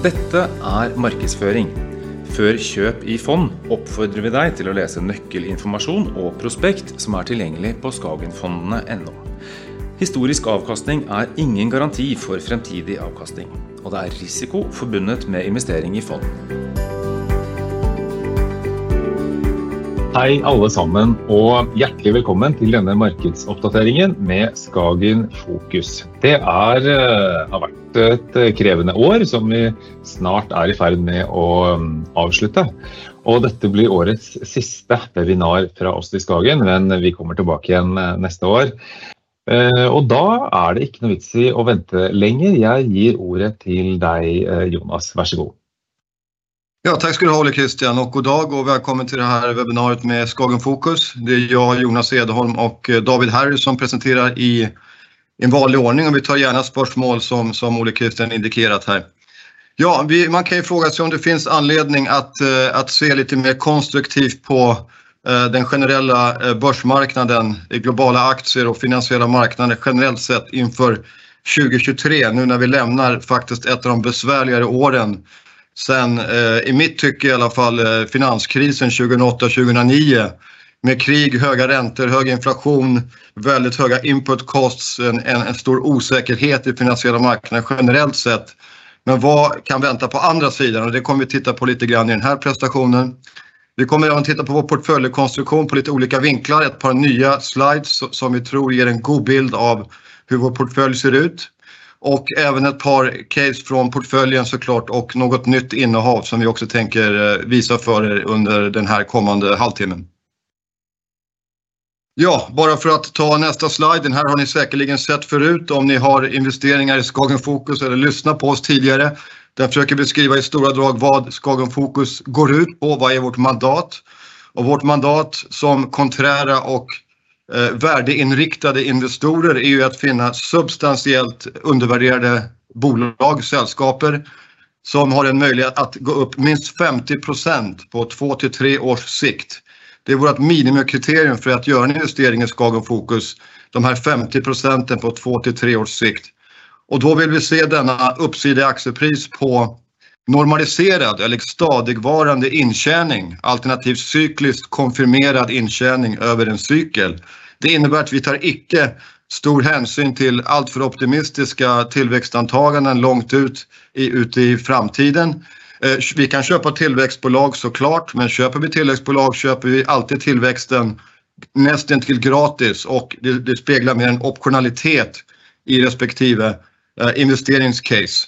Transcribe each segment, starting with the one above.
Dette er markedsføring. Før kjøp i fond oppfordrer vi deg til å lese nøkkelinformasjon og prospekt som er tilgjengelig på skagenfondene.no. Historisk avkastning er ingen garanti for fremtidig avkastning, og det er risiko forbundet med investering i fond. Hei alle sammen, og hjertelig velkommen til denne markedsoppdateringen med Skagen Fokus. Det er, eh, har vært et eh, krevende år som vi snart er i ferd med å mm, avslutte. Og dette blir årets siste webinar fra oss i Skagen, men vi kommer tilbake igjen eh, neste år. Eh, og da er det ikke noe vits i å vente lenger. Jeg gir ordet til deg, eh, Jonas. Vær så god. Ja, tack ska du ha Olle Christian och god dag och välkommen till det här webbinariet med Skagen Fokus. Det är jag, Jonas Edholm och David Harry som presenterar i en vanlig ordning och vi tar gärna spörsmål som, som Olle Christian indikerat här. Ja, vi, man kan ju fråga sig om det finns anledning att, eh, att se lite mer konstruktivt på eh, den generella eh, börsmarknaden, globala aktier och finansiella marknader generellt sett inför 2023 nu när vi lämnar faktiskt ett av de besvärligare åren sen, i mitt tycke i alla fall, finanskrisen 2008-2009 med krig, höga räntor, hög inflation, väldigt höga input costs, en, en stor osäkerhet i finansiella marknader generellt sett. Men vad kan vänta på andra sidan? Och det kommer vi titta på lite grann i den här presentationen. Vi kommer även titta på vår portföljkonstruktion på lite olika vinklar, ett par nya slides som vi tror ger en god bild av hur vår portfölj ser ut. Och även ett par case från portföljen såklart och något nytt innehav som vi också tänker eh, visa för er under den här kommande halvtimmen. Ja, bara för att ta nästa slide. Den här har ni säkerligen sett förut om ni har investeringar i Skagen Fokus eller lyssnat på oss tidigare. Där försöker beskriva i stora drag vad Skagen Fokus går ut på, vad är vårt mandat? Och vårt mandat som konträra och eh, värdeinriktade investorer är ju att finna substantiellt undervärderade bolag, sällskaper som har en möjlighet att gå upp minst 50% på två till tre års sikt. Det är vårt minimikriterium för att göra en investering i Skagen Fokus, de här 50% på två till tre års sikt. Och då vill vi se denna uppsida i aktiepris på normaliserad eller stadigvarande intjäning, alternativt cykliskt konfirmerad intjäning över en cykel. Det innebär att vi tar icke stor hänsyn till alltför optimistiska tillväxtantaganden långt ut i framtiden. Eh, vi kan köpa tillväxtbolag såklart, men köper vi tillväxtbolag köper vi alltid tillväxten nästintill gratis och det speglar mer en optionalitet i respektive eh, investeringscase.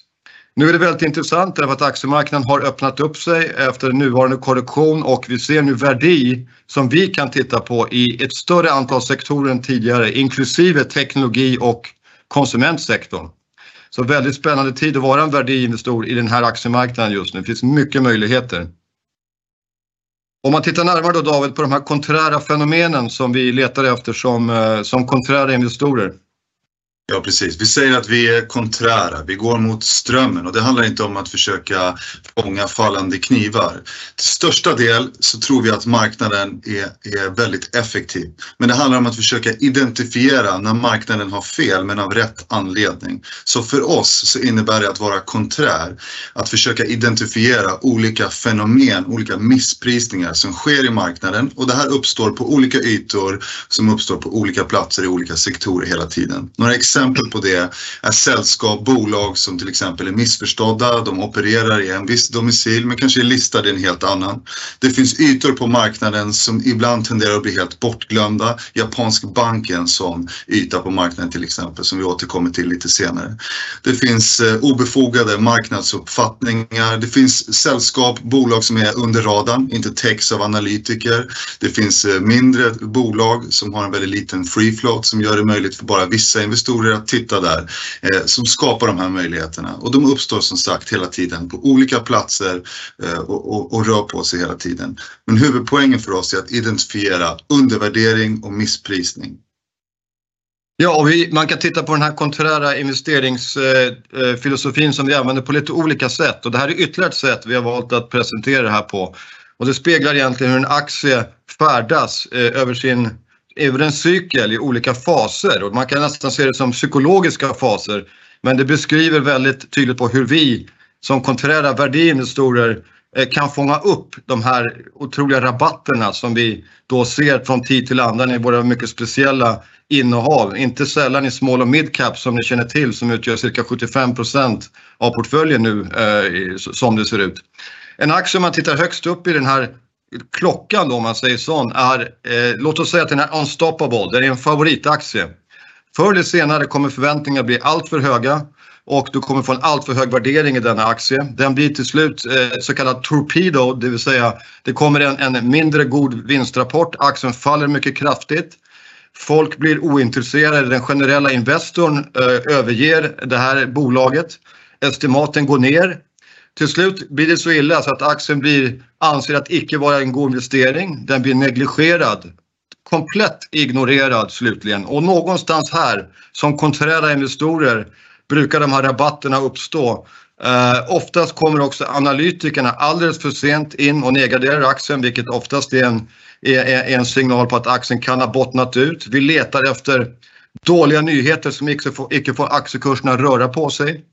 Nu är det väldigt intressant därför att aktiemarknaden har öppnat upp sig efter nuvarande korrektion och vi ser nu värde som vi kan titta på i ett större antal sektorer än tidigare, inklusive teknologi och konsumentsektorn. Så väldigt spännande tid att vara en värdeinvestor i den här aktiemarknaden just nu. Det finns mycket möjligheter. Om man tittar närmare då David på de här konträra fenomenen som vi letar efter som eh, konträra investorer. Ja, precis. Vi säger att vi är konträra. Vi går mot strömmen och det handlar inte om att försöka fånga fallande knivar. Till största del så tror vi att marknaden är väldigt effektiv. Men det handlar om att försöka identifiera när marknaden har fel, men av rätt anledning. Så för oss så innebär det att vara konträr, att försöka identifiera olika fenomen, olika missprisningar som sker i marknaden och det här uppstår på olika ytor som uppstår på olika platser i olika sektorer hela tiden. Några exempel på det är sällskap, bolag som till exempel är missförstådda. De opererar i en viss domicil, men kanske är listade i en helt annan. Det finns ytor på marknaden som ibland tenderar att bli helt bortglömda. Japansk bank är en sådan yta på marknaden till exempel, som vi återkommer till lite senare. Det finns eh, obefogade marknadsuppfattningar. Det finns sällskap, bolag som är under radarn, inte täcks av analytiker. Det finns eh, mindre bolag som har en väldigt liten free float som gör det möjligt för bara vissa investerare investorer att titta där, eh, som skapar de här möjligheterna. Och de uppstår som sagt hela tiden på olika platser eh, och rör på sig hela tiden. Men huvudpoängen för oss är att identifiera undervärdering och missprisning. Ja, och man kan titta på den här konträra investeringsfilosofin eh, som vi använder på lite olika sätt. Och det här är ytterligare ett sätt vi har valt att presentera det här på. Och det speglar egentligen hur en aktie färdas över sin över en cykel i olika faser. Och man kan nästan se det som psykologiska faser. Men det beskriver väldigt tydligt på hur vi som konträra värdeinvestorer eh, kan fånga upp de här otroliga rabatterna som vi då ser från tid till annan i våra mycket speciella innehav. Inte sällan i small och midcap som ni känner till som utgör cirka 75 procent av portföljen nu eh, som det ser ut. En aktie om man tittar högst upp i den här klockan då om man säger sån är, eh, låt oss säga att den är unstoppable, det är en favoritaktie. Förr eller senare kommer förväntningarna bli alltför höga och du kommer få en alltför hög värdering i denna aktie. Den blir till slut eh, så kallad torpedo, det vill säga det kommer en mindre god vinstrapport, aktien faller mycket kraftigt. Folk blir ointresserade, den generella investorn eh, överger det här bolaget. Estimaten går ner. Till slut blir det så illa så att aktien blir anser att icke vara en god investering. Den blir negligerad, komplett ignorerad slutligen. och Någonstans här som konträra investorer brukar de här rabatterna uppstå. Eh, oftast kommer också analytikerna alldeles för sent in och nedgraderar aktien, vilket oftast är en signal på att aktien kan ha bottnat ut. Vi letar efter dåliga nyheter som icke får aktiekurserna röra på sig.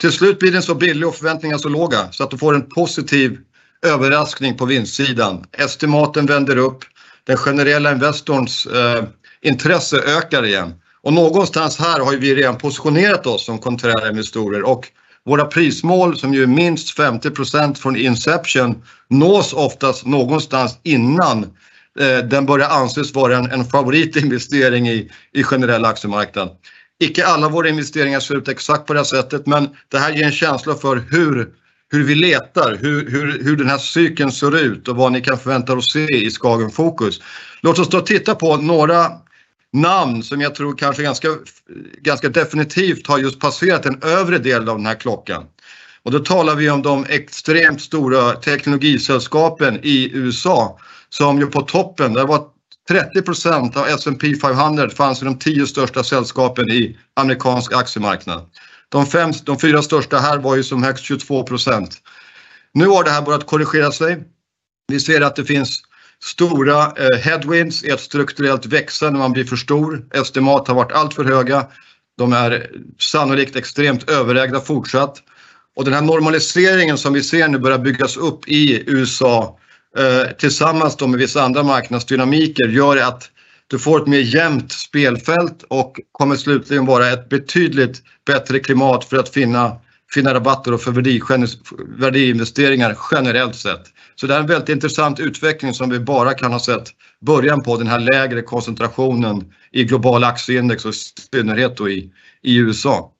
Till slut blir den så billig och förväntningarna så låga så att du får en positiv överraskning på vinstsidan. Estimaten vänder upp, den generella investorns eh, intresse ökar igen. Någonstans här har vi redan positionerat oss som konträra investorer och våra prismål som ju är minst 50% från inception nås oftast någonstans innan eh, den börjar anses vara en favoritinvestering i generell aktiemarknad. Icke alla våra investeringar ser ut exakt på det här sättet, men det här ger en känsla för hur vi letar, hur den här cykeln ser ut och vad ni kan förvänta er att se i Skagen Fokus. Låt oss då titta på några namn som jag tror kanske ganska definitivt har just passerat den övre delen av den här klockan. Då talar vi om de extremt stora teknologisällskapen i USA som ju på toppen, det var 30% av S&P 500 fanns i de tio största sällskapen i amerikansk aktiemarknad. De fyra största här var ju som högst 22%. Nu har det här börjat korrigera sig. Vi ser att det finns stora eh, headwinds i ett strukturellt växande när man blir för stor. Estimat har varit alltför höga. De är sannolikt extremt överägda fortsatt. och Den här normaliseringen som vi ser nu börjar byggas upp i USA Eh, tillsammans då med vissa andra marknadsdynamiker gör att du får ett mer jämnt spelfält och kommer slutligen vara ett betydligt bättre klimat för att finna rabatter och för värdeinvesteringar generellt sett. Så Det är en väldigt intressant utveckling som vi bara kan ha sett början på den här lägre koncentrationen i globala aktieindex och i synnerhet då i USA.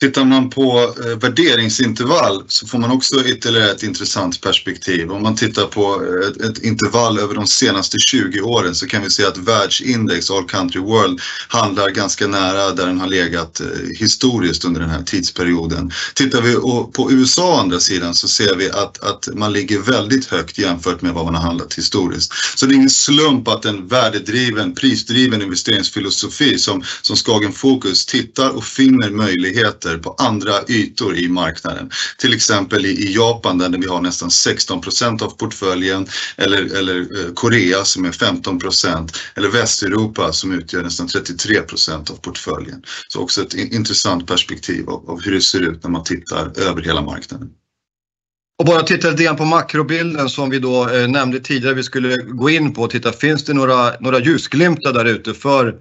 Tittar man på eh, värderingsintervall så får man också ytterligare ett intressant perspektiv. Om man tittar på eh, ett intervall över de senaste 20 åren så kan vi se att världsindex All Country World handlar ganska nära där den har legat eh, historiskt under den här tidsperioden. Tittar vi på USA å andra sidan så ser vi att man ligger väldigt högt jämfört med vad man har handlat historiskt. Så Det är ingen slump att en värdedriven, prisdriven investeringsfilosofi som Skagen Focus tittar och finner möjligheter på andra ytor i marknaden. Till exempel i Japan där vi har nästan 16% av portföljen eller eh, Korea som är 15% eller Västeuropa som utgör nästan 33% av portföljen. Så Också ett intressant perspektiv av hur det ser ut när man tittar över hela marknaden. Bara titta lite grann på makrobilden som vi då eh, nämnde tidigare vi skulle gå in på och titta, finns det några ljusglimtar där ute för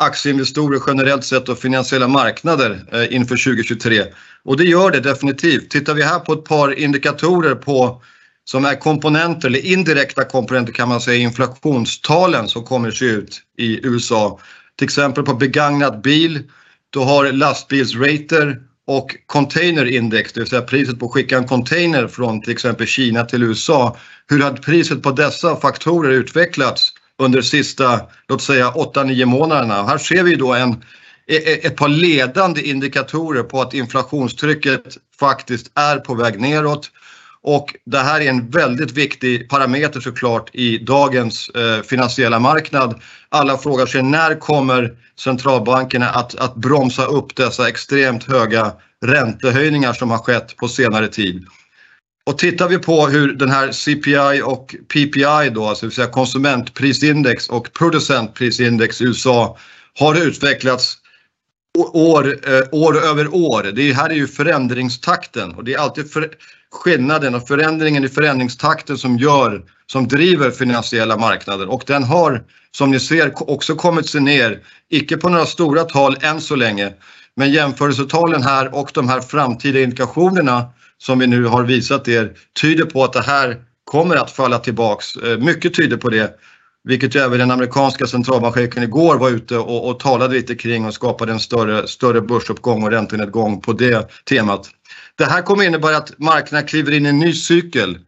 aktieinvestorer generellt sett och finansiella marknader eh, inför 2023? Och Det gör det definitivt. Tittar vi här på ett par indikatorer på som är komponenter eller indirekta komponenter kan man säga inflationstalen som kommer se ut i USA. Till exempel på begagnad bil, du har lastbilsrater och containerindex, det vill säga priset på att skicka en container från till exempel Kina till USA. Hur har priset på dessa faktorer utvecklats under sista, låt säga 8-9 månaderna? Här ser vi då e, e, ett par ledande indikatorer på att inflationstrycket faktiskt är på väg neråt. och Det här är en väldigt viktig parameter såklart i dagens eh, finansiella marknad. Alla frågar sig när kommer centralbankerna att bromsa upp dessa extremt höga räntehöjningar som har skett på senare tid. Och Tittar vi på hur den här CPI och PPI då, alltså det vill säga konsumentprisindex och producentprisindex i USA har utvecklats år, eh, år över år. Det här är ju förändringstakten och det är alltid för, skillnaden och förändringen i förändringstakten som gör, som driver finansiella marknader och den har som ni ser också kommit sig ner, icke på några stora tal än så länge, men jämförelsetalen här och de här framtida indikationerna som vi nu har visat er tyder på att det här kommer att falla tillbaks. Eh, mycket tyder på det, vilket ju även den amerikanska centralbankschefen igår var ute och, och talade lite kring och skapade en större, större börsuppgång och räntenedgång på det temat. Det här kommer innebära att marknaden kliver in i en ny cykel.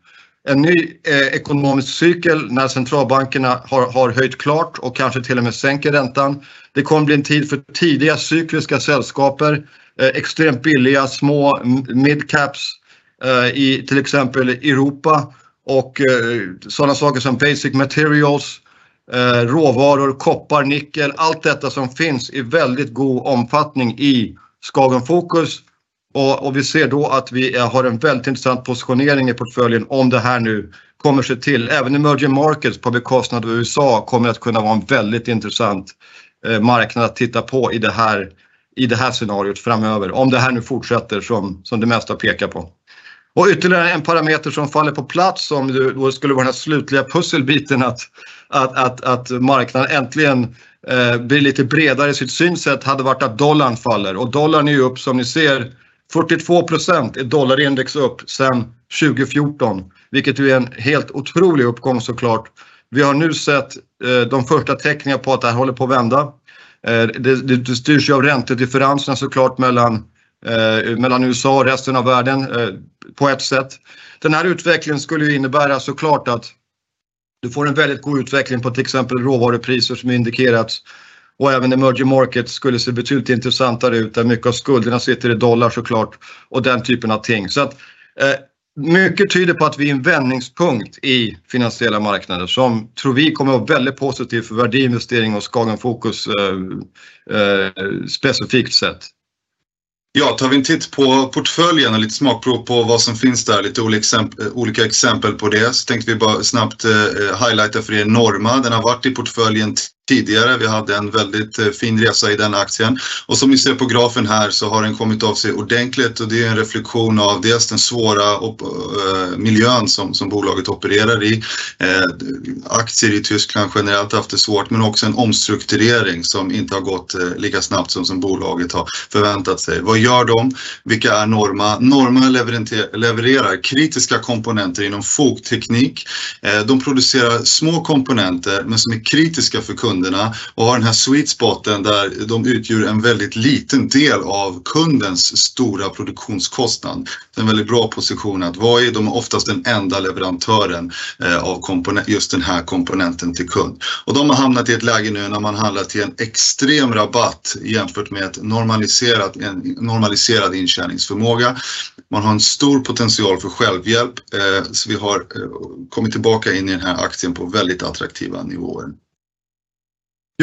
En ny eh, ekonomisk cykel när centralbankerna har, har höjt klart och kanske till och med sänker räntan. Det kommer bli en tid för tidiga cykliska sällskaper, eh, extremt billiga små midcaps Eh, i till exempel Europa och eh, sådana saker som basic materials, eh, råvaror, koppar, nickel, allt detta som finns i väldigt god omfattning i Skagen Fokus och, och, vi ser då att vi har en väldigt intressant positionering i portföljen om det här nu kommer sig till. Även emerging markets på bekostnad av USA kommer att kunna vara en väldigt intressant eh, marknad att titta på i det här, i det här scenariot framöver. Om det här nu fortsätter som, som det mesta pekar på. Och ytterligare en parameter som faller på plats som då skulle vara den här slutliga pusselbiten att, att, att, att marknaden äntligen eh, blir lite bredare i sitt synsätt hade varit att dollarn faller. Och dollarn är ju upp som ni ser 42 procent är dollarindex upp sedan 2014, vilket är en helt otrolig uppgång såklart. Vi har nu sett eh, de första tecknen på att det här håller på att vända. Eh, det, det styrs ju av räntedifferenserna såklart mellan, eh, mellan USA och resten av världen eh, på ett sätt. Den här utvecklingen skulle ju innebära såklart att du får en väldigt god utveckling på till exempel råvarupriser som indikerats och även emerging markets skulle se betydligt intressantare ut där mycket av skulderna sitter i dollar såklart och den typen av ting. Så att, eh, mycket tyder på att vi är en vändningspunkt i finansiella marknader som tror vi kommer att vara väldigt positiv för värdeinvestering och Skagen Fokus eh, eh, specifikt sett. Ja, tar vi en titt på portföljen och lite smakprov på vad som finns där, lite olika exempel, eh, olika exempel på det, så tänkte vi bara snabbt eh, eh highlighta för er Norma. Den har varit i portföljen tidigare. Vi hade en väldigt eh, fin resa i den aktien och som ni ser på grafen här så har den kommit av sig ordentligt och det är en reflektion av dels den svåra eh, miljön som, som bolaget opererar i. Eh, aktier i Tyskland generellt haft det svårt men också en omstrukturering som inte har gått lika snabbt som, som bolaget har förväntat sig. Vad gör de? Vilka är Norma? Norma levererar kritiska komponenter inom fogteknik. De producerar små komponenter men som är kritiska för kunder kunderna och har den här sweet spoten där de utgör en väldigt liten del av kundens stora produktionskostnad. Det är en väldigt bra position att vara i. De är oftast den enda leverantören eh, av just den här komponenten till kund. Och de har hamnat i ett läge nu när man handlar till en extrem rabatt jämfört med ett normaliserat, en normaliserad intjäningsförmåga. Man har en stor potential för självhjälp eh, så vi har eh, kommit tillbaka in i den här aktien på väldigt attraktiva nivåer.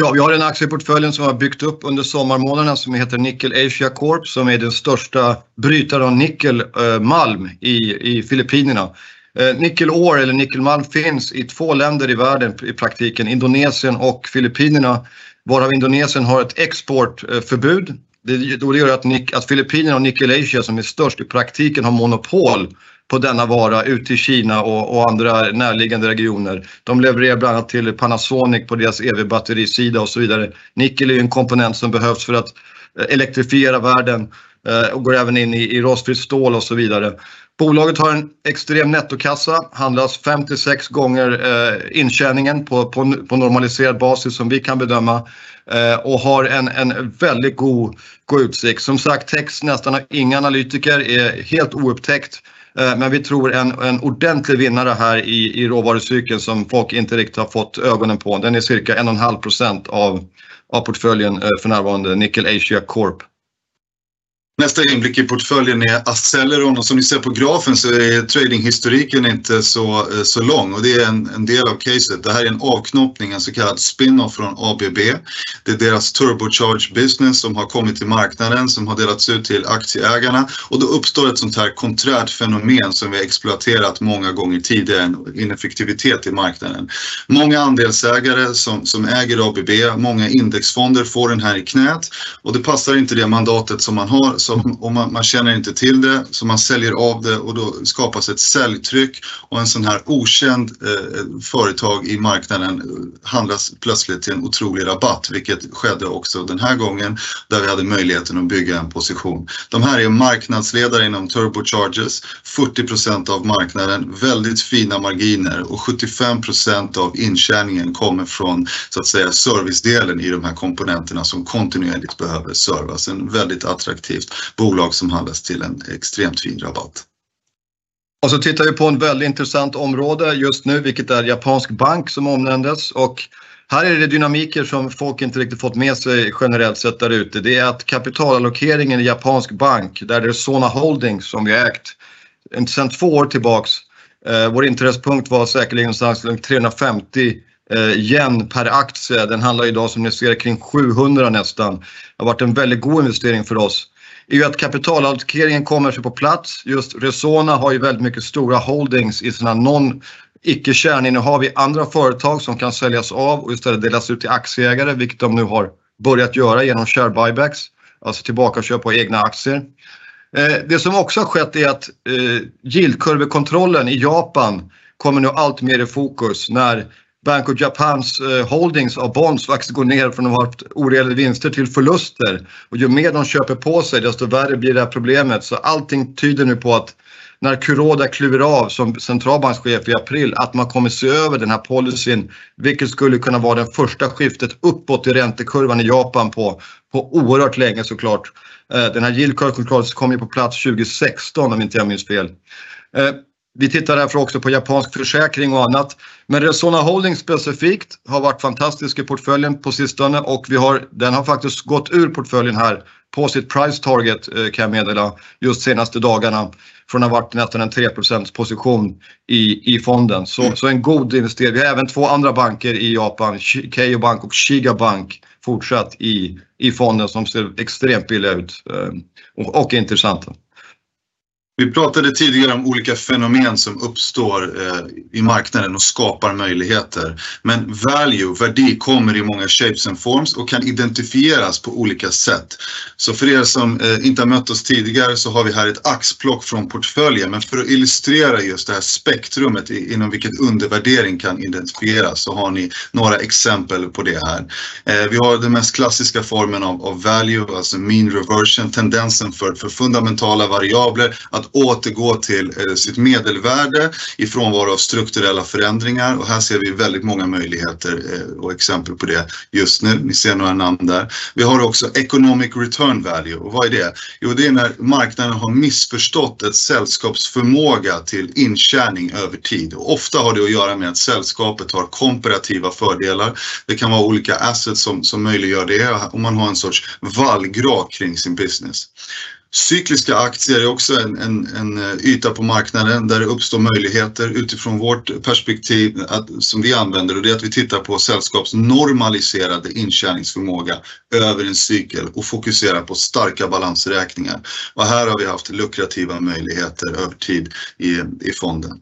Ja, vi har en aktie i portföljen som har byggt upp under sommarmånaderna som heter Nickel Asia Corp som är den största brytaren av nickelmalm eh, i, i Filippinerna. Eh, ore eller nickelmalm finns i två länder i världen i praktiken, Indonesien och Filippinerna, varav Indonesien har ett exportförbud. Det, då gör att, att Filippinerna och Nickel Asia som är störst i praktiken har monopol på denna vara ut till Kina och, och, andra närliggande regioner. De levererar bland annat till Panasonic på deras EV-batterisida och så vidare. Nickel är en komponent som behövs för att eh, elektrifiera världen eh, och går även in i, i rostfritt stål och så vidare. Bolaget har en extrem nettokassa, handlas 56 gånger eh, intjäningen på, på, på, normaliserad basis som vi kan bedöma eh, och har en, en väldigt god, god utsikt. Som sagt, text nästan inga analytiker, är helt oupptäckt. Eh, men vi tror en, en ordentlig vinnare här i, i råvarucykeln som folk inte riktigt har fått ögonen på. Den är cirka 1,5 procent av, av portföljen eh, för närvarande, Nickel Asia Corp. Nästa inblick i portföljen är Acceleron och som ni ser på grafen så är tradinghistoriken inte så, eh, så lång och det är en, en del av caset. Det här är en avknoppning, en så kallad spin-off från ABB. Det är deras turbocharge business som har kommit till marknaden som har delats ut till aktieägarna och då uppstår ett sånt här konträrt fenomen som vi har exploaterat många gånger tidigare, en ineffektivitet i marknaden. Många andelsägare som, som äger ABB, många indexfonder får den här i knät och det passar inte det mandatet som man har så, och man, man känner inte till det så man säljer av det och då skapas ett säljtryck och en sån här okänd eh, företag i marknaden eh, handlas plötsligt till en otrolig rabatt vilket skedde också den här gången där vi hade möjligheten att bygga en position. De här är marknadsledare inom turbochargers, 40% av marknaden, väldigt fina marginer och 75% av intjäningen kommer från så att säga servicedelen i de här komponenterna som kontinuerligt behöver servas. En väldigt attraktivt bolag som handlas till en extremt fin rabatt. Och så tittar vi på en väldigt intressant område just nu, vilket är japansk bank som omnämndes och här är det dynamiker som folk inte riktigt fått med sig generellt sett där ute. Det är att kapitalallokeringen i japansk bank, där det är Sona Holdings som vi har ägt eh, sedan två år tillbaks. Eh, vår intresspunkt var säkerligen någonstans runt 350 eh, yen per aktie. Den handlar idag som ni ser kring 700 nästan. Det har varit en väldigt god investering för oss är ju att kapitalallokeringen kommer sig på plats. Just Resona har ju väldigt mycket stora holdings i sina non icke kärninnehav i andra företag som kan säljas av och istället delas ut till aktieägare, vilket de nu har börjat göra genom share buybacks, alltså tillbakaköp på egna aktier. Eh, det som också har skett är att eh, yieldkurvekontrollen i Japan kommer nu allt mer i fokus när Bank of Japans eh, holdings av bonds faktiskt går ner från att ha haft oreella vinster till förluster. Och ju mer de köper på sig desto värre blir det här problemet. Så allting tyder nu på att när Kuroda kliver av som centralbankschef i april att man kommer se över den här policyn vilket skulle kunna vara det första skiftet uppåt i räntekurvan i Japan på, på oerhört länge såklart. Eh, den här yield curve kom ju på plats 2016 om inte jag minns fel. Eh, vi tittar därför också på japansk försäkring och annat. Men Resona Holding specifikt har varit fantastisk i portföljen på sistone och vi har, den har faktiskt gått ur portföljen här på sitt price target eh, kan jag meddela just senaste dagarna från att ha varit nästan en 3% position i, i fonden. Så, mm. så en god investering. Vi har även två andra banker i Japan, Keio Bank och Shiga Bank fortsatt i, i fonden som ser extremt billiga ut eh, och, och intressanta. Vi pratade tidigare om olika fenomen som uppstår eh, i marknaden och skapar möjligheter. Men value, värde, kommer i många shapes and forms och kan identifieras på olika sätt. Så för er som eh, inte har mött oss tidigare så har vi här ett axplock från portföljen. Men för att illustrera just det här spektrumet inom vilket undervärdering kan identifieras så har ni några exempel på det här. Eh, vi har den mest klassiska formen av, av value, alltså mean reversion, tendensen för, för fundamentala variabler att återgå till eh, sitt medelvärde i frånvaro av strukturella förändringar och här ser vi väldigt många möjligheter eh, och exempel på det just nu. Ni ser några namn där. Vi har också economic return value och vad är det? Jo, det är när marknaden har missförstått ett sällskaps förmåga till intjäning över tid och ofta har det att göra med att sällskapet har komparativa fördelar. Det kan vara olika assets som, som möjliggör det och man har en sorts vallgrav kring sin business. Cykliska aktier är också en, en, en, eh, yta på marknaden där det uppstår möjligheter utifrån vårt perspektiv att, som vi använder och det är att vi tittar på sällskaps normaliserade intjäningsförmåga över en cykel och fokuserar på starka balansräkningar. Och här har vi haft lukrativa möjligheter över tid i, i fonden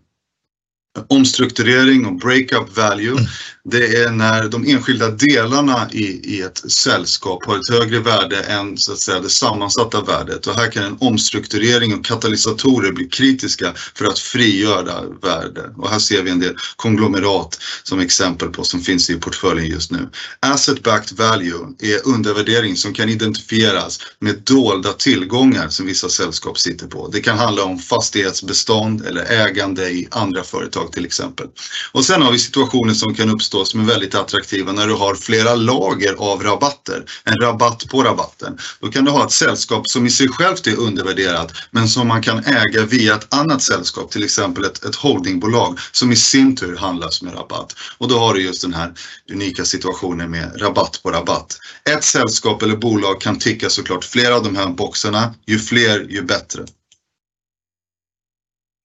omstrukturering och breakup value. Mm. Det är när de enskilda delarna i, i ett sällskap har ett högre värde än så att säga, det sammansatta värdet. Och här kan en omstrukturering och katalysatorer bli kritiska för att frigöra värde. Och här ser vi en del konglomerat som exempel på som finns i portföljen just nu. Asset backed value är undervärdering som kan identifieras med dolda tillgångar som vissa sällskap sitter på. Det kan handla om fastighetsbestånd eller ägande i andra företag säljbolag till exempel. Och sen har vi situationer som kan uppstå som är väldigt attraktiva när du har flera lager av rabatter, en rabatt på rabatten. Då kan du ha ett sällskap som i sig självt är undervärderat men som man kan äga via ett annat sällskap, till exempel ett, ett holdingbolag som i sin tur handlas med rabatt. Och då har du just den här unika situationen med rabatt på rabatt. Ett sällskap eller bolag kan ticka såklart flera av de här boxarna. Ju fler, ju bättre.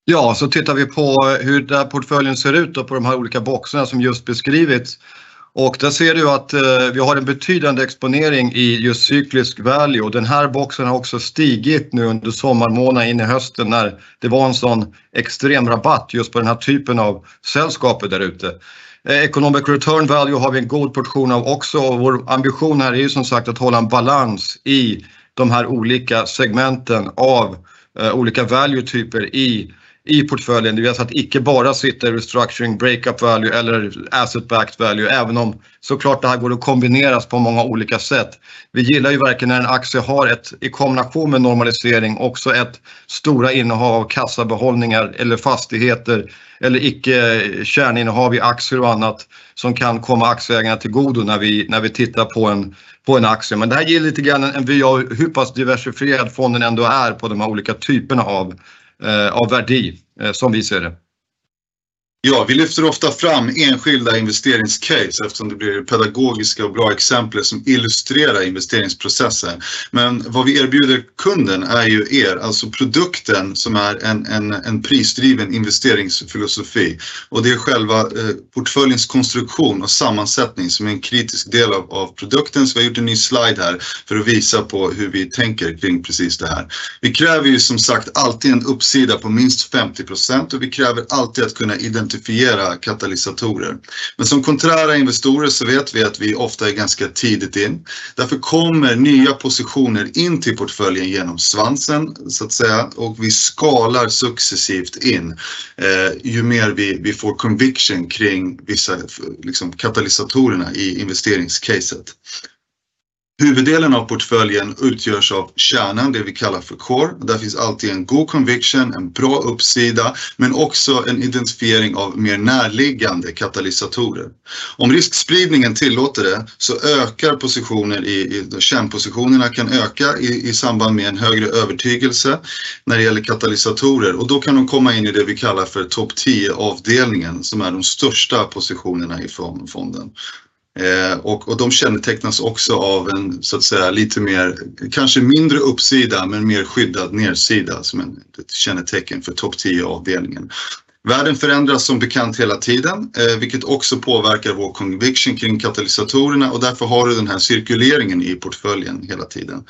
Ja, så tittar vi på eh, hur där portföljen ser ut då på de här olika boxarna som just beskrivits. Och där ser du att eh, vi har en betydande exponering i just cyklisk value och den här boxen har också stigit nu under sommarmånaderna in i hösten när det var en sån extrem rabatt just på den här typen av sällskaper där ute. Eh, economic return value har vi en god portion av också och vår ambition här är ju som sagt att hålla en balans i de här olika segmenten av eh, olika value-typer i i portföljen. Det vill alltså säga att icke bara sitta i restructuring, breakup value eller asset backed value även om såklart det här går att kombineras på många olika sätt. Vi gillar ju verkligen när en aktie har ett i kombination med normalisering också ett stora innehav av kassabehållningar eller fastigheter eller icke kärninnehav i aktier och annat som kan komma aktieägarna till godo när vi, när vi tittar på en, på en aktie. Men det här ger lite grann en vy av hur pass diversifierad fonden ändå är på de här olika typerna av Eh, av värde eh, som vi ser det. Ja, vi lyfter ofta fram enskilda investeringscase eftersom det blir pedagogiska och bra exempel som illustrerar investeringsprocessen. Men vad vi erbjuder kunden är ju er, alltså produkten som är en, en, en prisdriven investeringsfilosofi. Och det är själva eh, portföljens konstruktion och sammansättning som är en kritisk del av, av produkten. Så vi har gjort en ny slide här för att visa på hur vi tänker kring precis det här. Vi kräver ju som sagt alltid en uppsida på minst 50 och vi kräver alltid att kunna identifiera identifiera katalysatorer. Men som konträra investorer så vet vi att vi ofta är ganska tidigt in. Därför kommer nya positioner in till portföljen genom svansen så att säga och vi skalar successivt in eh, ju mer vi, vi får conviction kring vissa liksom, katalysatorerna i investeringscaset. Huvuddelen av portföljen utgörs av kärnan, det vi kallar för core. Där finns alltid en god conviction, en bra uppsida, men också en identifiering av mer närliggande katalysatorer. Om riskspridningen tillåter det så ökar positioner i, i kärnpositionerna kan öka i, i samband med en högre övertygelse när det gäller katalysatorer och då kan de komma in i det vi kallar för topp 10 avdelningen som är de största positionerna i fonden. Eh, och, och de kännetecknas också av en så att säga lite mer, kanske mindre uppsida men mer skyddad nedsida som en, ett kännetecken för topp 10 avdelningen. Världen förändras som bekant hela tiden, eh, vilket också påverkar vår conviction kring katalysatorerna och därför har du den här cirkuleringen i portföljen hela tiden.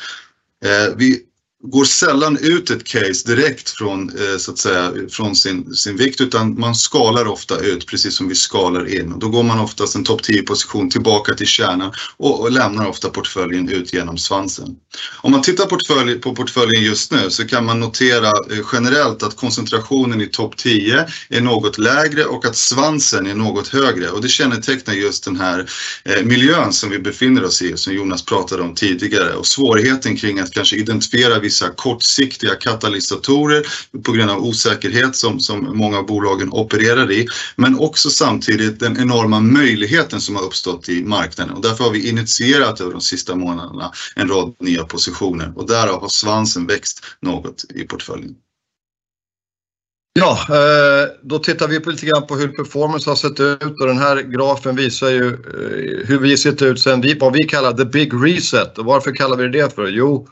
Eh, vi går sällan ut ett case direkt från, eh, så att säga, från sin, sin vikt utan man skalar ofta ut precis som vi skalar in. Och då går man oftast en topp 10 position tillbaka till kärnan och, och, lämnar ofta portföljen ut genom svansen. Om man tittar portfölj, på portföljen just nu så kan man notera eh, generellt att koncentrationen i topp 10 är något lägre och att svansen är något högre och det kännetecknar just den här eh, miljön som vi befinner oss i som Jonas pratade om tidigare och svårigheten kring att kanske identifiera vissa kortsiktiga katalysatorer på grund av osäkerhet som, som många av bolagen opererar i. Men också samtidigt den enorma möjligheten som har uppstått i marknaden och därför har vi initierat över de sista månaderna en rad nya positioner och därav har svansen växt något i portföljen. Ja, eh, då tittar vi på lite grann på hur performance har sett ut och den här grafen visar ju eh, hur vi sett ut sen vi, vad vi kallar the big reset. Och varför kallar vi det för? Jo,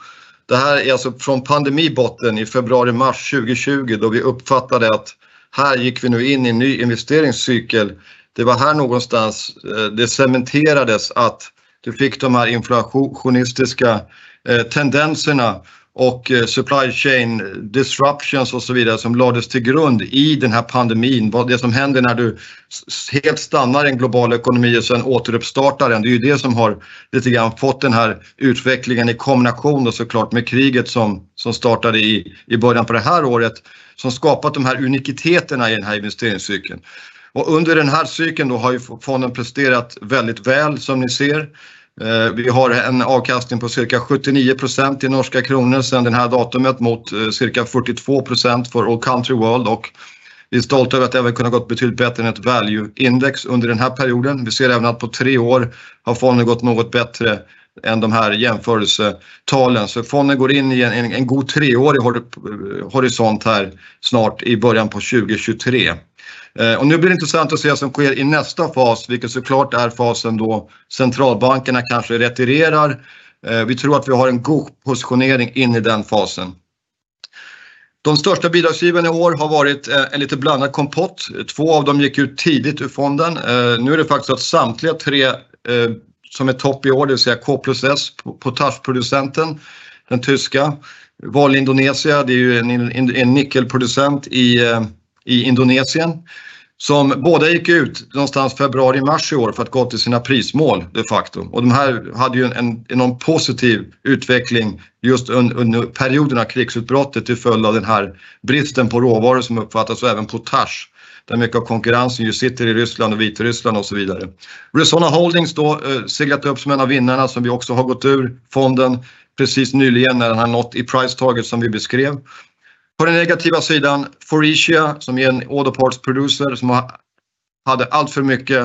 det här är alltså från pandemibotten i februari-mars 2020 då vi uppfattade att här gick vi nu in i en ny investeringscykel. Det var här någonstans eh, det cementerades att du fick de här inflationistiska eh, tendenserna och eh, supply chain disruptions och så vidare som lades till grund i den här pandemin. Vad det som händer när du helt stannar en global ekonomi och sen återuppstartar den. Det är ju det som har lite grann fått den här utvecklingen i kombination och såklart med kriget som, som startade i, i början på det här året som skapat de här unikiteterna i den här investeringscykeln. Och under den här cykeln då har ju fonden presterat väldigt väl som ni ser. Eh, vi har en avkastning på cirka 79 procent i norska kronor sedan det här datumet mot eh, cirka 42 procent för All Country World och Vi är stolta över att även kunna gått betydligt bättre än ett value-index under den här perioden. Vi ser även att på tre år har fonden gått något bättre än de här jämförelsetalen. Så fonden går in i en, en god treårig eh, horisont här snart i början på 2023. Eh, och nu blir det intressant att se vad som sker i nästa fas, vilket såklart är fasen då centralbankerna kanske retirerar. Eh, vi tror att vi har en god positionering in i den fasen. De största bidragsgivarna i år har varit eh, en lite blandad kompott. Två av dem gick ut tidigt ur fonden. Nu är det faktiskt att samtliga tre som är topp i år, det vill säga K plus S, potageproducenten, den tyska. Val Indonesia, det är ju en nickelproducent i i Indonesien, som båda gick ut någonstans februari-mars i år för att gå till sina prismål de facto. och De här hade ju en enorm positiv utveckling just under perioden av krigsutbrottet till följd av den här bristen på råvaror som uppfattas och även potash där mycket av konkurrensen ju sitter i Ryssland och Vitryssland och så vidare. Resona Holdings då eh, seglat upp som en av vinnarna som vi också har gått ur fonden precis nyligen när den har nått i price target som vi beskrev. På den negativa sidan, Foresia som är en auto parts producer som hade alltför mycket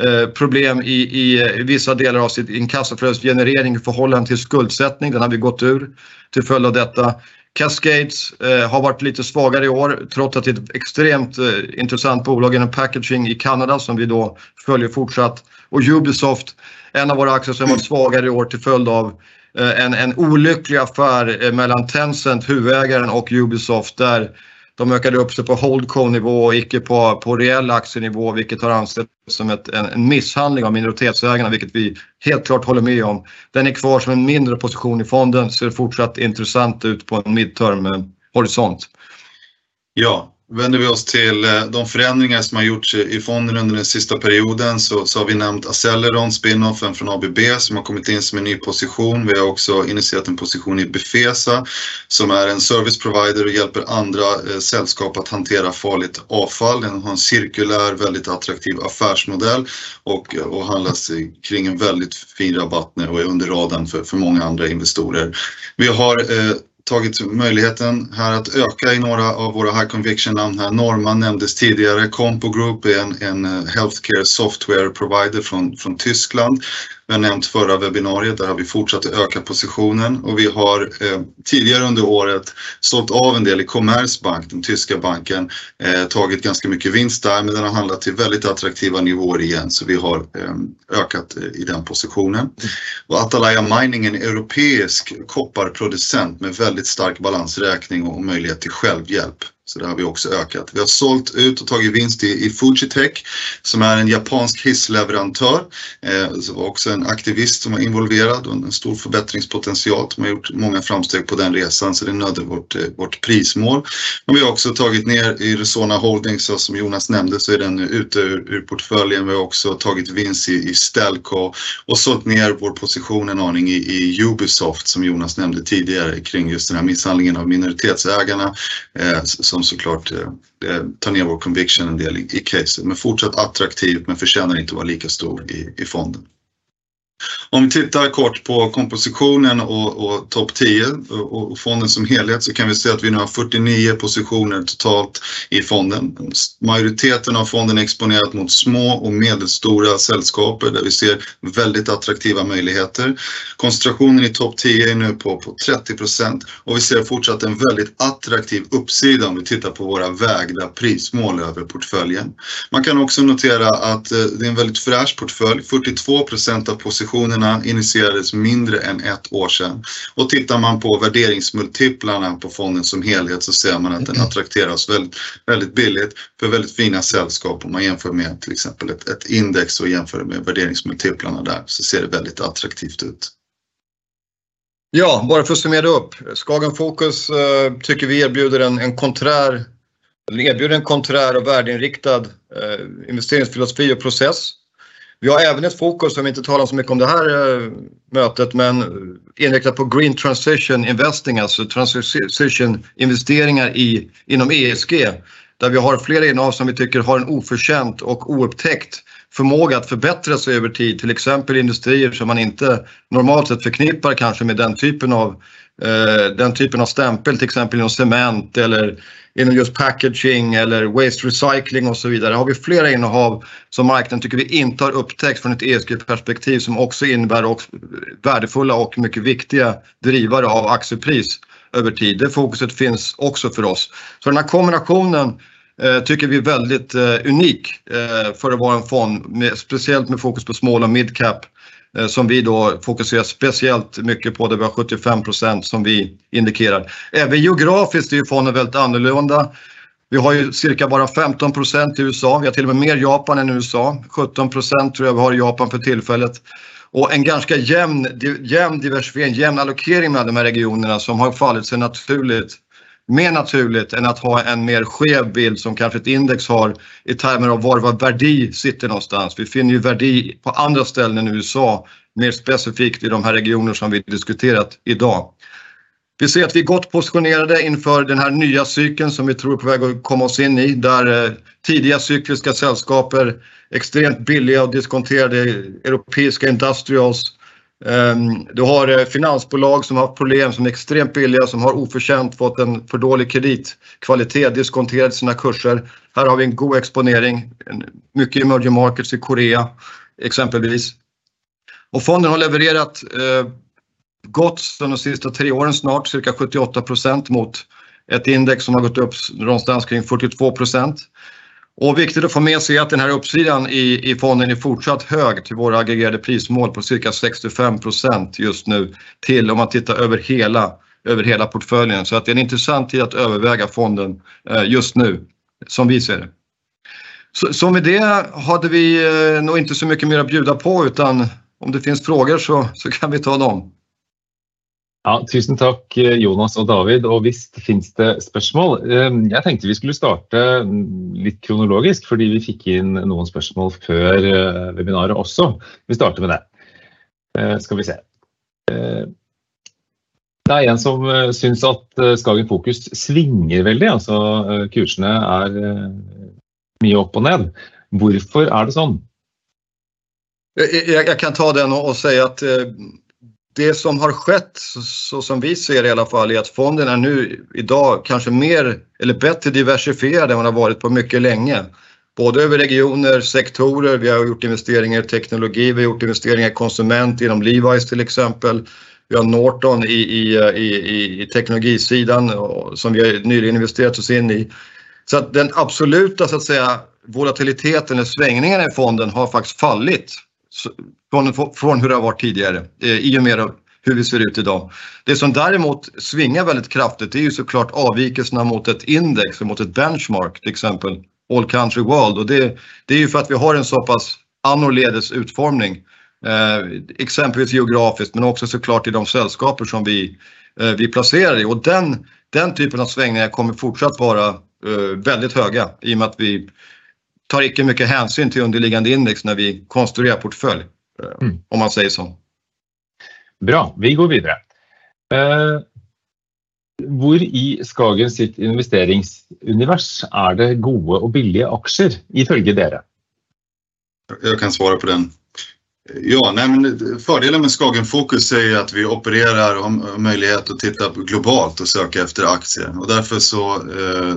eh, problem i eh, vissa delar av sin inkassoflödesgenerering i förhållande till skuldsättning. Den har vi gått ur till följd av detta. Cascades eh, har varit lite svagare i år trots att det är ett extremt intressant bolag inom packaging i Kanada som vi då följer fortsatt. och Ubisoft, en av våra aktier som har varit svagare i år till följd av Eh, en olycklig affär eh, mellan Tencent, huvudägaren, och Ubisoft där de ökade upp sig på holdco-nivå och icke på reell aktienivå, vilket har ansetts som en misshandling av minoritetsägarna, vilket vi helt klart håller med om. Den är kvar som en mindre position i fonden, ser fortsatt intressant ut på en midterm-horisont. Eh, ja, vänder vi oss till eh, de förändringar som har gjorts i fonden under den sista perioden så har vi nämnt Aceleron, spinoffen från ABB som har kommit in som en ny position. Vi har också initierat en position i Befesa som är en service provider och hjälper andra eh, sällskap att hantera farligt avfall. Den har en cirkulär, väldigt attraktiv affärsmodell och eh, handlas kring en väldigt fin rabatt nu och är under radarn för många andra investorer. Vi har tagit möjligheten här att öka i några av våra high conviction-namn här. Norman nämndes tidigare. Compo Group är en eh, healthcare software provider från Tyskland. Vi har nämnt förra webbinariet, där har vi fortsatt att öka positionen. Och vi har eh, tidigare under året sålt av en del i Commerzbank, den tyska banken, eh, tagit ganska mycket vinst där, men den har handlat till väldigt attraktiva nivåer igen, så vi har eh, ökat i den positionen. Och Atalaya Mining, en europeisk kopparproducent med väldigt stark balansräkning och möjlighet till självhjälp, så det har vi också ökat. Vi har sålt ut och tagit vinst i Fujitech som är en japansk hissleverantör. Eh, det var också en aktivist som var involverad och en stor förbättringspotential De har gjort många framsteg på den resan, så det nödde vårt eh, prismål. Men Vi har också tagit ner i Resona Holdings, som Jonas nämnde, så är den ute ur portföljen. Vi har också tagit vinst i Stelco och sålt ner vår position en aning i Ubisoft, som Jonas nämnde tidigare, kring just den här misshandlingen av minoritetsägarna, eh, som såklart eh, eh, tar ner vår conviction en del i caset. Men fortsatt attraktivt men förtjänar inte att vara lika stor i fonden. Om vi tittar kort på kompositionen och topp 10 och fonden som helhet så kan vi se att vi nu har 49 positioner totalt i fonden. Majoriteten av fonden är exponerat mot små och medelstora sällskaper där vi ser väldigt attraktiva möjligheter. Koncentrationen i topp 10 är nu på 30 procent och vi ser fortsatt en väldigt attraktiv uppsida om vi tittar på våra vägda prismål över portföljen. Man kan också notera att eh, det är en väldigt fräsch portfölj. 42 procent av positionerna initierades mindre än ett år sedan. Tittar man på värderingsmultiplarna på fonden som helhet så ser man att den attrakteras väldigt billigt för väldigt fina sällskap. Om man jämför med till exempel ett index och jämför med värderingsmultiplarna där så ser det väldigt attraktivt ut. Ja, bara för att summera upp. Skagen Focus tycker vi erbjuder en konträr, eller erbjuder en konträr och värdeinriktad investeringsfilosofi och process. Vi har även ett fokus som vi inte talar så mycket om det här eh, mötet, men eh, inriktat på green transition investing, alltså transition-investeringar inom ESG, där vi har flera innehav som vi tycker har en oförtjänt och oupptäckt förmåga att förbättra sig över tid. Till exempel industrier som man inte normalt sett förknippar kanske med den typen av Eh, den typen av stämpel till exempel inom cement eller inom just packaging eller waste recycling och så vidare. Har vi flera innehav som marknaden tycker vi inte har upptäckt från ett ESG-perspektiv som också innebär också värdefulla och mycket viktiga drivare av aktiepris över tid. Det fokuset finns också för oss. Så den här kombinationen eh, tycker vi är väldigt eh, unik för att vara en fond, med, speciellt med fokus på small och mid cap Eh, som vi då fokuserar speciellt mycket på, där vi har 75% som vi indikerar. Även geografiskt är ju fonden väldigt annorlunda. Vi har ju cirka bara 15% i USA, vi har till och med mer Japan än USA. 17% tror jag vi har i Japan för tillfället. Och en ganska jämn, jämn diversifiering, jämn allokering mellan de här regionerna som har fallit sig naturligt mer naturligt än att ha en mer skev bild som kanske ett index har i termer av var värdi sitter någonstans. Vi finner ju värdi på andra ställen än USA, mer specifikt i de här regioner som vi diskuterat idag. Vi ser att vi är gott positionerade inför den här nya cykeln som vi tror är på väg att komma oss in i där eh, tidiga cykliska sällskaper, extremt billiga och diskonterade europeiska industrials Ehm, du har eh, finansbolag som har problem, som är extremt billiga, som har oförtjänt fått en för dålig kreditkvalitet, diskonterat sina kurser. Här har vi en god exponering, mycket emerging markets i Korea exempelvis. Och fonden har levererat eh, gott de sista tre åren snart, cirka 78% mot ett index som har gått upp någonstans kring 42 och viktigt att få med sig är att den här uppsidan i, i fonden är fortsatt hög till våra aggregerade prismål på cirka 65% just nu till om man tittar över hela, över hela portföljen. Så att det är en intressant tid att överväga fonden eh, just nu, som vi ser det. Så, så med det hade vi eh, nog inte så mycket mer att bjuda på utan om det finns frågor så, så kan vi ta dem. Ja, tusen takk eh, Jonas og David. Og visst finnes det spørsmål. Jag jeg tenkte vi skulle starte lite litt kronologisk, fordi vi fikk inn noen spørsmål før webbinariet webinaret også. Vi starter med det. Skal vi se. Det er en som syns at Skagen Fokus svinger veldig. altså Kursene er mye opp og ned. Hvorfor er det sånn? Jeg, jeg kan ta den og, og si at det som har skett, så som vi ser det i alla fall, är att fonden är nu idag kanske mer eller bättre diversifierad än vad den har varit på mycket länge. Både över regioner, sektorer, vi har gjort investeringar i teknologi, vi har gjort investeringar i konsument inom Levi's till exempel. Vi har Norton i, i, i, i teknologisidan som vi har nyligen investerat oss in i. Så att den absoluta så att säga, volatiliteten eller svängningarna i fonden har faktiskt fallit från, från hur det har varit tidigare eh, i och med hur vi ser ut idag. Det som däremot svingar väldigt kraftigt är ju såklart avvikelserna mot ett index och mot ett benchmark, till exempel All Country World och det, det är ju för att vi har en så pass annorledes utformning. Eh, exempelvis geografiskt men också såklart i de sällskaper som vi, eh, vi placerar i och den, den typen av svängningar kommer fortsatt vara eh, väldigt höga i och med att vi tar icke mycket hänsyn till underliggande index när vi konstruerar portfölj, eh, mm. om man säger så. Bra, vi går vidare. Eh, hvor i Skagen sitt investeringsunivers är det goda och billiga aktier ifølge dere? Jag kan svara på den. Ja, nej, men fördelen med Skagen Fokus är att vi opererar och har möjlighet att titta globalt och söka efter aktier och därför så, eh,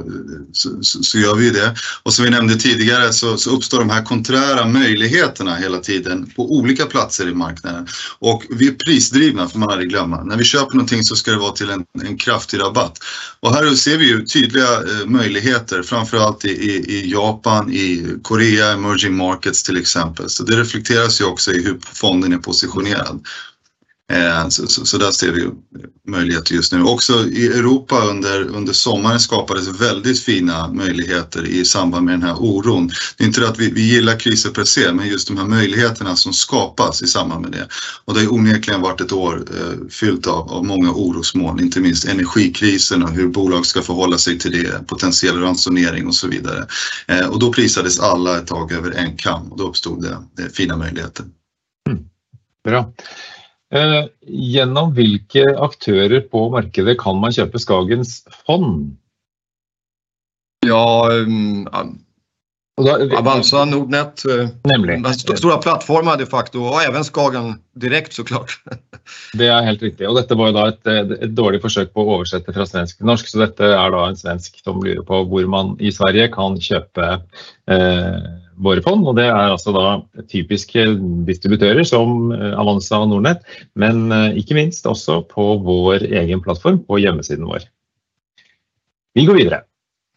så, så, gör vi det. Och som vi nämnde tidigare så, så, uppstår de här konträra möjligheterna hela tiden på olika platser i marknaden. Och vi är prisdrivna får man aldrig glömma. När vi köper någonting så ska det vara till en, en kraftig rabatt. Och här ser vi ju tydliga eh, möjligheter, framförallt i, i, i Japan, i Korea, emerging markets till exempel. Så det reflekteras ju också i hur fonden är positionerad. Eh, så, så, så, där ser vi möjligheter just nu. Också i Europa under, under sommaren skapades väldigt fina möjligheter i samband med den här oron. Det är inte det att vi, vi gillar kriser per se, men just de här möjligheterna som skapas i samband med det. Och det har onekligen varit ett år eh, fyllt av, av många orosmoln, inte minst energikrisen och hur bolag ska förhålla sig till det, potentiell ransonering och så vidare. Eh, och då prisades alla ett tag över en kam och då uppstod det, det fina möjligheter. Bra. Eh, gjennom hvilke aktører på markedet kan man kjøpe Skagens fond? Ja, um, Avanza, Nordnet, eh, nämligen. St stora plattformar de facto och även Skagen direkt såklart. Det är helt riktigt och detta var ju då ett, ett dåligt försök på att översätta från svensk till norsk så detta är då en svensk som lurar på hur man i Sverige kan köpa eh, våre fond och det är alltså da typiska eh, distributörer som eh, Avanza och Nordnet men ikke inte minst också på vår egen plattform på hemsidan vår. Vi går vidare.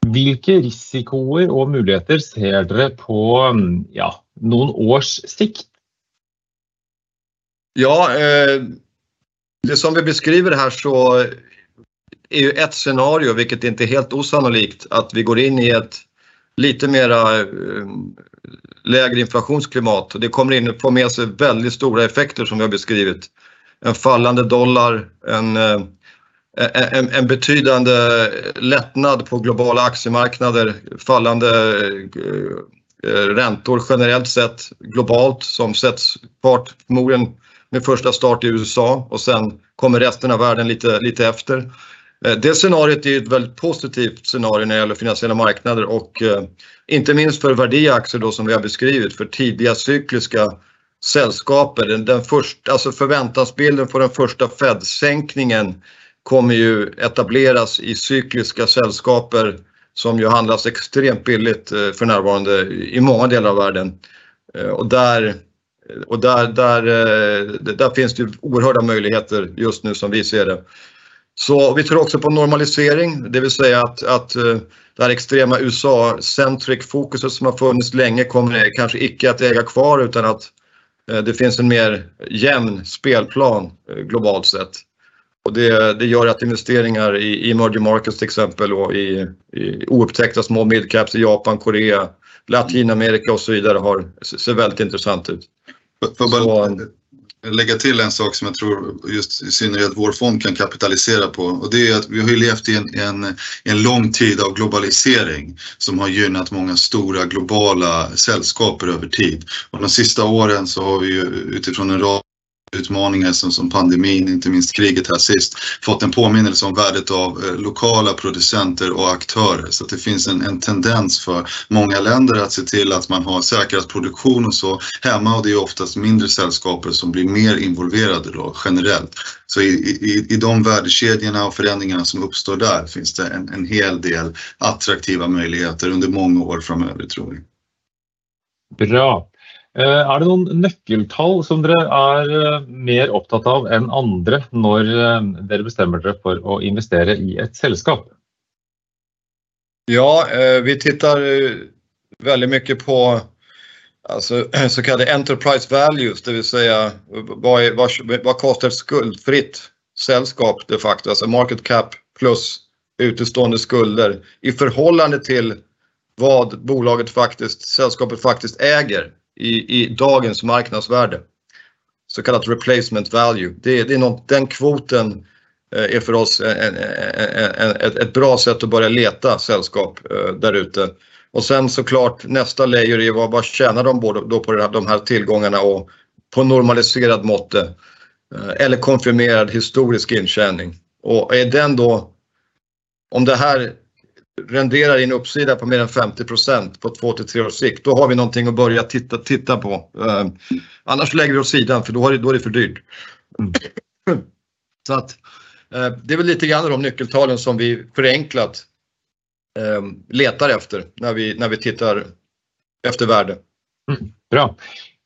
Vilka risker och möjligheter ser dere på mm, ja, noen års sikt? Ja, eh, det som vi beskriver här så är ju ett scenario, vilket inte är helt osannolikt, att vi går in i ett lite mera eh, lägre inflationsklimat. Det kommer in få med sig väldigt stora effekter som vi har beskrivit. En fallande dollar, en eh, en, en betydande lättnad på globala aktiemarknader, fallande eh, eh räntor generellt sett globalt som sätts fart förmodligen med första start i USA och sen kommer resten av världen lite, lite efter. Eh, det scenariot är ett väldigt positivt scenario när det gäller finansiella marknader och eh, inte minst för värdeaktier då som vi har beskrivit för tidiga cykliska sällskaper. Den, den första, alltså förväntansbilden på den första Fed-sänkningen kommer ju etableras i cykliska sällskaper som ju handlas extremt billigt eh, för närvarande i många delar av världen. Och där, och där, där, där finns det oerhörda möjligheter just nu som vi ser det. Så vi tror också på normalisering, det vill säga att, att det här extrema USA-centric fokuset som har funnits länge kommer kanske icke att äga kvar utan att det finns en mer jämn spelplan globalt sett. Och det, det, gör att investeringar i, emerging markets till exempel och i, i oupptäckta små midcaps i Japan, Korea, Latinamerika och så vidare har, ser väldigt intressant ut. Får bara lägga till en sak som jag tror just i synnerhet vår fond kan kapitalisera på och det är att vi har ju levt i en, en, en lång tid av globalisering som har gynnat många stora globala sällskaper över tid. Och de sista åren så har vi ju utifrån en rad utmaningar som, som pandemin, inte minst kriget här sist, fått en påminnelse om värdet av eh, lokala producenter och aktörer. Så att det finns en, en, tendens för många länder att se till att man har säkrat produktion och så hemma och det är oftast mindre sällskaper som blir mer involverade då generellt. Så i, i, i de värdekedjorna och förändringarna som uppstår där finns det en, en hel del attraktiva möjligheter under många år framöver tror vi. Bra. Eh, er det noen nøkkeltall som dere er eh, mer opptatt av enn andre når eh, dere bestemmer dere for å investere i ett selskap? Ja, vi tittar väldigt mycket på alltså, så kallade enterprise values, det vill säga vad, är, vad, vad kostar ett skuldfritt sällskap de facto, alltså market cap plus utestående skulder i förhållande till vad bolaget faktiskt, sällskapet faktiskt äger i, i dagens marknadsvärde. Så kallat replacement value. Det, det är något, den kvoten eh, är för oss en, en, en, ett, ett bra sätt att börja leta sällskap eh, där ute. Och sen såklart nästa layer är vad, vad tjänar de både då på de här tillgångarna och på normaliserad måtte eh, eller konfirmerad historisk intjäning. Och är den då, om det här renderar in uppsida på mer än 50% på två till tre års sikt, då har vi någonting att börja titta, titta på. Eh, annars lägger vi åt sidan för då, är det, då är det för dyrt. Mm. Så att eh, det är väl lite grann de nyckeltalen som vi förenklat eh, letar efter när vi, när vi tittar efter värde. Mm. Bra.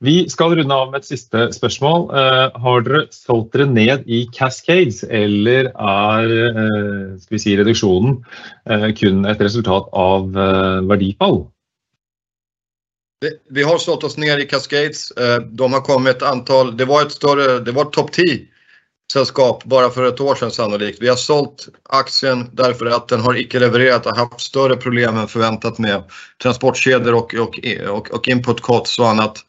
Vi ska runde av med ett sista spørsmål. Uh, har dere solgt dere ned i Cascades, eller er uh, skal vi si, reduksjonen uh, eh, kun et resultat av verdifall? Vi har sålt oss ner i Cascades. De har kommit ett antal, det var ett större, det var ett top 10 sällskap bara för ett år sedan sannolikt. Vi har sålt aktien därför att den har icke levererat och haft större problem än förväntat med transportkedjor och, och, och, och input costs och annat.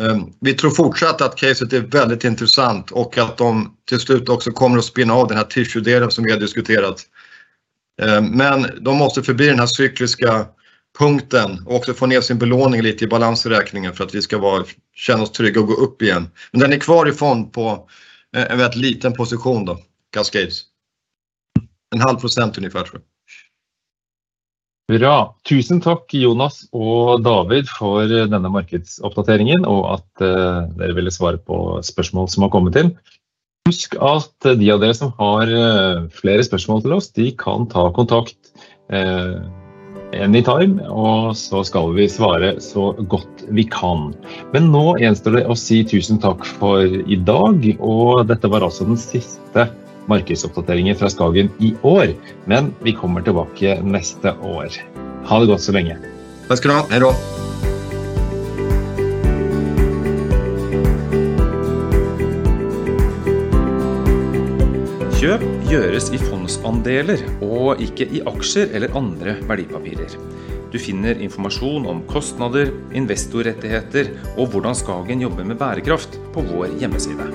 Ehm, vi tror fortsatt att caset är väldigt intressant och att de till slut också kommer att spinna av den här tissue-delen som vi har diskuterat. Ehm, men de måste förbi den här cykliska punkten och också få ner sin belåning lite i balansräkningen för att vi ska vara, känna oss trygga och gå upp igen. Men den är kvar i fond på eh, en väldigt liten position då, Cascades. En halv procent ungefär tror jag. Bra. Tusen takk Jonas og David for eh, denne markedsoppdateringen, og at uh, dere ville svare på spørsmål som har kommet inn. Husk at de av dere som har uh, flere spørsmål til oss, de kan ta kontakt uh, anytime, og så skal vi svare så godt vi kan. Men nå gjenstår det å si tusen takk for i dag, og dette var altså den siste markedsoppdateringer fra Skagen i år. Men vi kommer tilbake neste år. Ha det godt så lenge. Takk skal du ha. Hei da. Kjøp gjøres i fondsandeler og ikke i aksjer eller andre verdipapirer. Du finner informasjon om kostnader, investorrettigheter og hvordan Skagen jobber med bærekraft på vår hjemmeside.